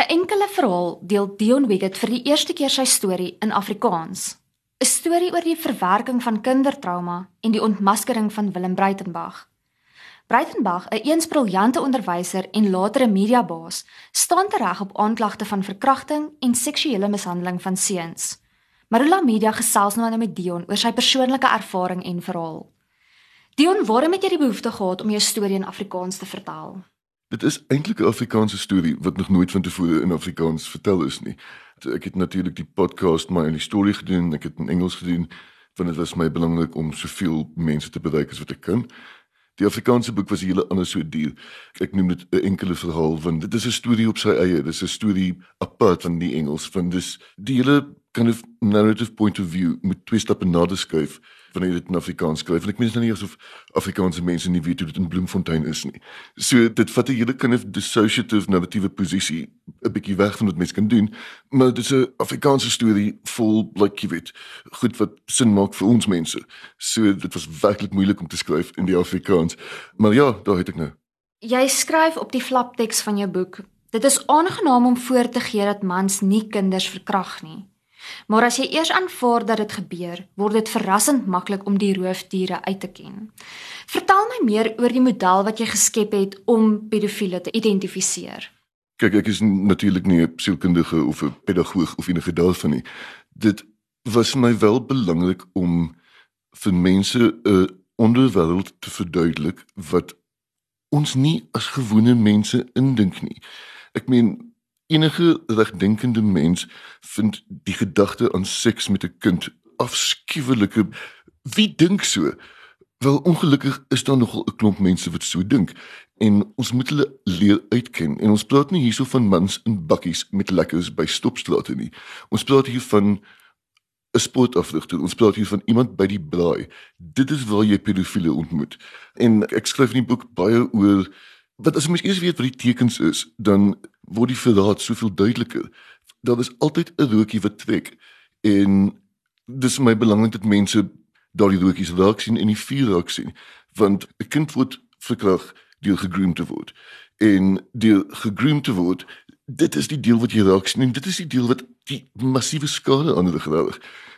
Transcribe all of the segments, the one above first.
'n enkele verhaal deel Dion Wiggett vir die eerste keer sy storie in Afrikaans. 'n Storie oor die verwerking van kindertrauma en die ontmaskering van Willem Breitenberg. Breitenberg, 'n eens briljante onderwyser en latere mediabaas, staan tereg op aanklagte van verkrachting en seksuele mishandeling van seuns. Marula Media gesels nou met Dion oor sy persoonlike ervaring en verhaal. Dion, waarom het jy die behoefte gehad om jou storie in Afrikaans te vertel? Dit is eintlik 'n Afrikaanse storie wat nog nooit van tevore in Afrikaans vertel is nie. Ek het natuurlik die podcast my in die storie gedoen, ek het in Engels gedoen, want dit was my belangrik om soveel mense te bereik as wat ek kan. Die Afrikaanse boek was 'n hele ander soort dier. Ek noem dit 'n enkele verhaal want dit is 'n storie op sy eie. Dit is 'n storie apart van die Engels. Van dis die hele kind of narrative point of view met twee stappe nader skuif wanneer jy dit in Afrikaans skryf. En ek meen dit nou nie asof Afrikaanse mense nie weet hoe dit in Bloemfontein is nie. So dit vat 'n hele kind of dissociative narratiewe posisie 'n bietjie weg van wat mense kan doen, maar dit is 'n Afrikaanse storie vol like you weet, goed wat sin maak vir ons mense. So dit was werklik moeilik om te skryf in die Afrikaans. Maar ja, daar het ek nou. Jy skryf op die flapteks van jou boek. Dit is aangenaam om voor te gee dat mans nie kinders verkrag nie. Maar as jy eers aanvaar dat dit gebeur, word dit verrassend maklik om die roofdiere uit te ken. Vertel my meer oor die model wat jy geskep het om pedofiele te identifiseer. Kyk, ek is natuurlik nie 'n sielkundige of 'n pedagoog of enige daarvan nie. Dit was my wel belangrik om vir mense 'n onderwêreld te verduidelik wat ons nie as gewone mense indink nie. Ek meen enige regdenkende mens vind die gedagte aan seks met 'n kind afskuwelike. Wie dink so? Wel ongelukkig is daar nogal 'n klomp mense wat so dink en ons moet hulle leer uitken. En ons praat nie hierso van mans in bakkies met lekkers by stopstrate nie. Ons praat hier van 'n sportafrigter. Ons praat hier van iemand by die braai. Dit is waar jy pedofiele ontmoet. En ek skryf in die boek baie oor wat as mens eers weet wat die tekens is, dan word die verraad soveel duideliker. Daar is altyd 'n rookie wat trek en dis my belangrik dat mense daardie rookies raak sien en die vuur raak sien, want 'n kind word verkrag deur gegroom te word. En deur gegroom te word, dit is die deel wat jy raak sien en dit is die deel wat die massiewe skade aan hulle gedoen.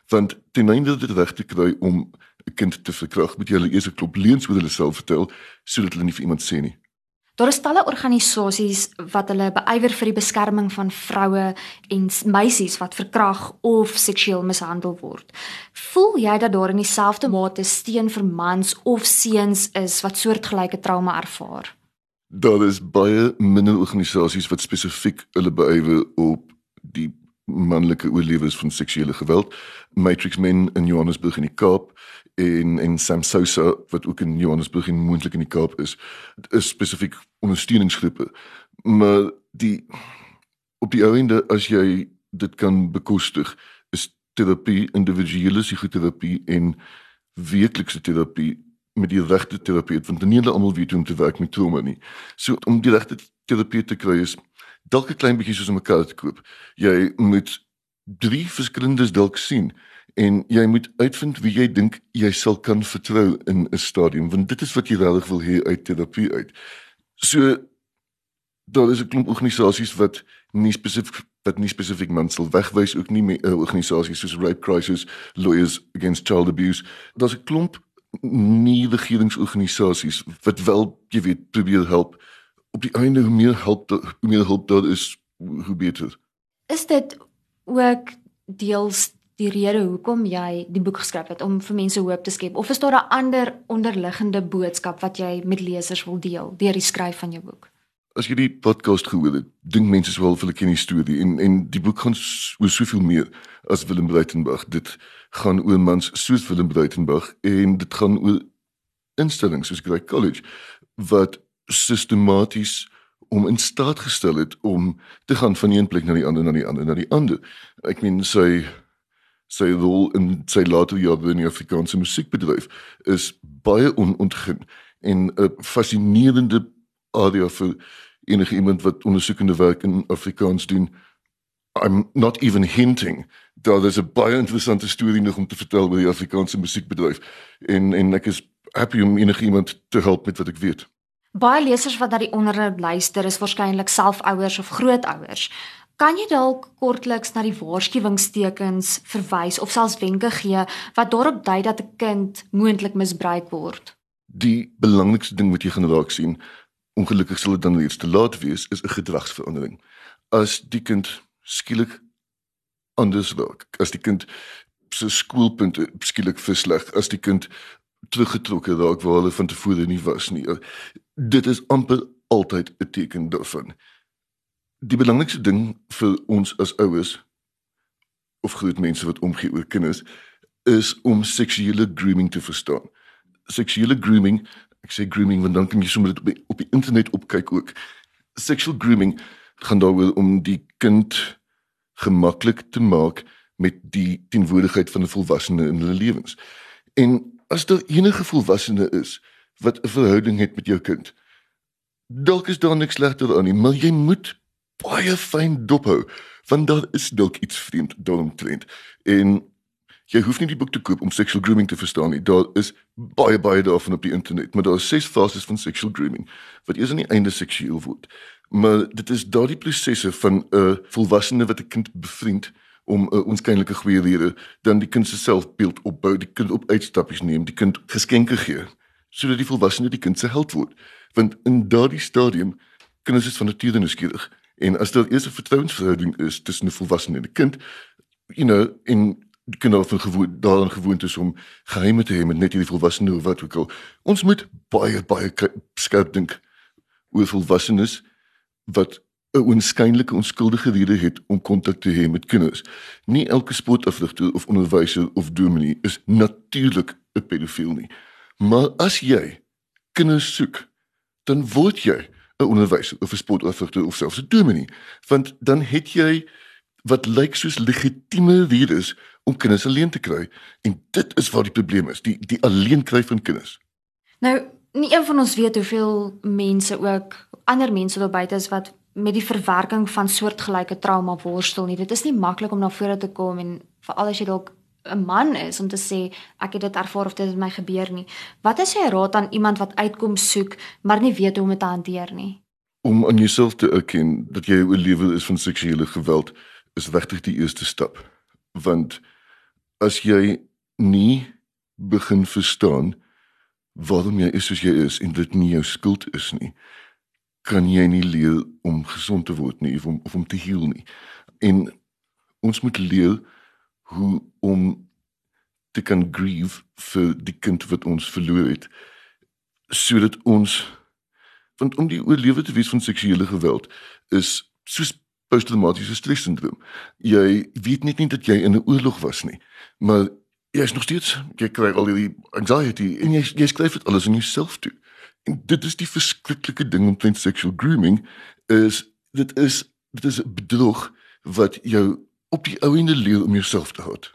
Want ten einde dit reg te kry om 'n kind te verkrag, moet jy hulle eers 'n klop leuns oor hulle self vertel sodat hulle nie vir iemand sê nie. Daar is talle organisasies wat hulle beywer vir die beskerming van vroue en meisies wat verkrag of seksueel mishandel word. Voel jy dat daar in dieselfde mate steun vir mans of seuns is wat soortgelyke trauma ervaar? Daar is baie minder organisasies wat spesifiek hulle beywer op die manlike oorlewers van seksuele geweld. Matrix Men in Johannesburg in die Kaap en en Sam Sosa wat ook in Johannesburg en moontlik in die Kaap is, is spesifiek ondersteuningsgroepe. Maar die op die einde as jy dit kan bekostig, is terapie individuele psigoterapie en werklikse terapie met die regte terapeut want nie almal weet hoe om te werk met trauma nie. So om die regte terapeut te kry is dalk 'n klein bietjie soos om 'n kaart te koop. Jy moet drie verskillendes dalk sien en jy moet uitvind wie jy dink jy sal kan vertrou in 'n stadium want dit is wat jy regtig wil hê uit terapie uit. So daar is 'n klomp organisasies wat nie spesifiek wat nie spesifiek mens sal wegwys ook nie uh, organisasies soos Rape Crisis Lawyers Against Child Abuse. Daar's 'n klomp nie regeringsorganisasies wat wel jy weet probeer help op die einde hoe meer help hoe meer hulp daar is hoe beter. Is dit ook deels die rede hoekom jy die boek geskryf het om vir mense hoop te skep of is daar 'n ander onderliggende boodskap wat jy met lesers wil deel deur die skryf van jou boek? As jy die podcast gehoor het, dink mense sou wel vir 'n ken storie en en die boek gaan oor soveel meer as Willem Breitenberg. Dit gaan oor mans soos Willem Breitenberg en dit gaan oor instellings soos Grey College wat sistematies om in staat gestel het om te gaan van een plek na die ander na die ander na die ander. Ek meen sy sy rol in sy later jare in die Afrikaanse musiekbedryf is baie onontgin en 'n fascinerende area vir enige iemand wat ondersoekende werk in Afrikaans doen. I'm not even hinting dat daar 'n baie interessante storie nog om te vertel oor die Afrikaanse musiekbedryf en en ek is happy om enige iemand te help met wat ek weet. Baie lesers wat na die onderhoud luister is waarskynlik selfouers of grootouers. Kan jy dalk kortliks na die waarskuwingstekens verwys of selfs wenke gee wat daarop dui dat 'n kind moontlik misbruik word? Die belangrikste ding wat jy gaan raak sien, ongelukkig sal dit dan reeds te laat wees, is 'n gedragsverandering. As die kind skielik anders raak, as die kind se skoolpunte skielik versleg, as die kind teruggetrokke raak waar hulle van tevore nie was nie. Dit is amper altyd 'n teken daarvan. Die belangrikste ding vir ons as ouers of groot mense wat omgee oor kinders is om seksuele grooming te verstaan. Seksuele grooming, ek sê grooming want dan kan jy sommer dit op die, op die internet opkyk ook. Sexual grooming gaan daaroor om die kind gemaklik te maak met die teenwoordigheid van 'n volwassene in hulle lewens. En as daar enige volwassene is wat 'n verhouding het met jou kind, dalk is daar niks sleg daaraan nie, maar jy moet baie fyn dophou want daar is dalk iets vreemd daaromtrent. En jy hoef nie die boek te koop om sexual grooming te verstaan nie. Daar is baie baie daarvan op die internet, maar daar is ses fases van sexual grooming wat eers aan die einde seksueel word. Maar dit is daardie prosesse van 'n uh, volwassene wat 'n kind bevriend om uh, eh, onskynlike goeie rede dan die kind se selfbeeld opbou, die kind op uitstappies neem, die kind geskenke gee sodat die volwassene die kind se held word. Want in daardie stadium kinders is van nature nuuskierig en as daar eers 'n vertrouensverhouding is tussen 'n volwassene en 'n kind, you know, in die kind van gewoon daarin gewoond is om geheime te hê met net hierdie volwassene of wat ook al. Ons moet baie baie skerp dink oor volwassenes wat 'n onskynlike onskuldige rede het om kontak te hê met kinders. Nie elke sportafrigter of onderwyser of dominee is natuurlik 'n pedofiel nie. Maar as jy kinders soek, dan word jy 'n onderwyser of 'n sportafrigter of selfs 'n dominee, want dan het jy wat lyk soos legitieme redes om kinders alleen te kry. En dit is waar die probleem is, die die alleen kry van kinders. Nou, nie een van ons weet hoeveel mense ook ander mense daar buite is wat met die verwerking van soortgelyke trauma worstel nie. Dit is nie maklik om na vore te kom en veral as jy dalk 'n man is om te sê ek het dit ervaar of dit het my gebeur nie. Wat is jou raad aan iemand wat uitkom soek maar nie weet hoe om dit te hanteer nie? Om aan jouself te erken dat jy 'n lewe is van seksuele geweld is regtig die eerste stap. Want as jy nie begin verstaan waarom jy is soos jy is en dit nie jou skuld is nie, kan jy nie leer om gesond te word nie of om of om te heal nie. En ons moet leer hoe om te kan grieve vir die kind wat ons verloor het sodat ons want om die oorlewe te wees van seksuele geweld is soos posttraumatiese stresssindroom. Jy weet net nie dat jy in 'n oorlog was nie, maar jy is nog steeds jy kry al die anxiety en jy jy skryf dit alles in jouself toe. En dit is die verskriklike ding om teen sexual grooming is dit is dit is 'n bedrog wat jou op die ou ende leer om jouself te haat.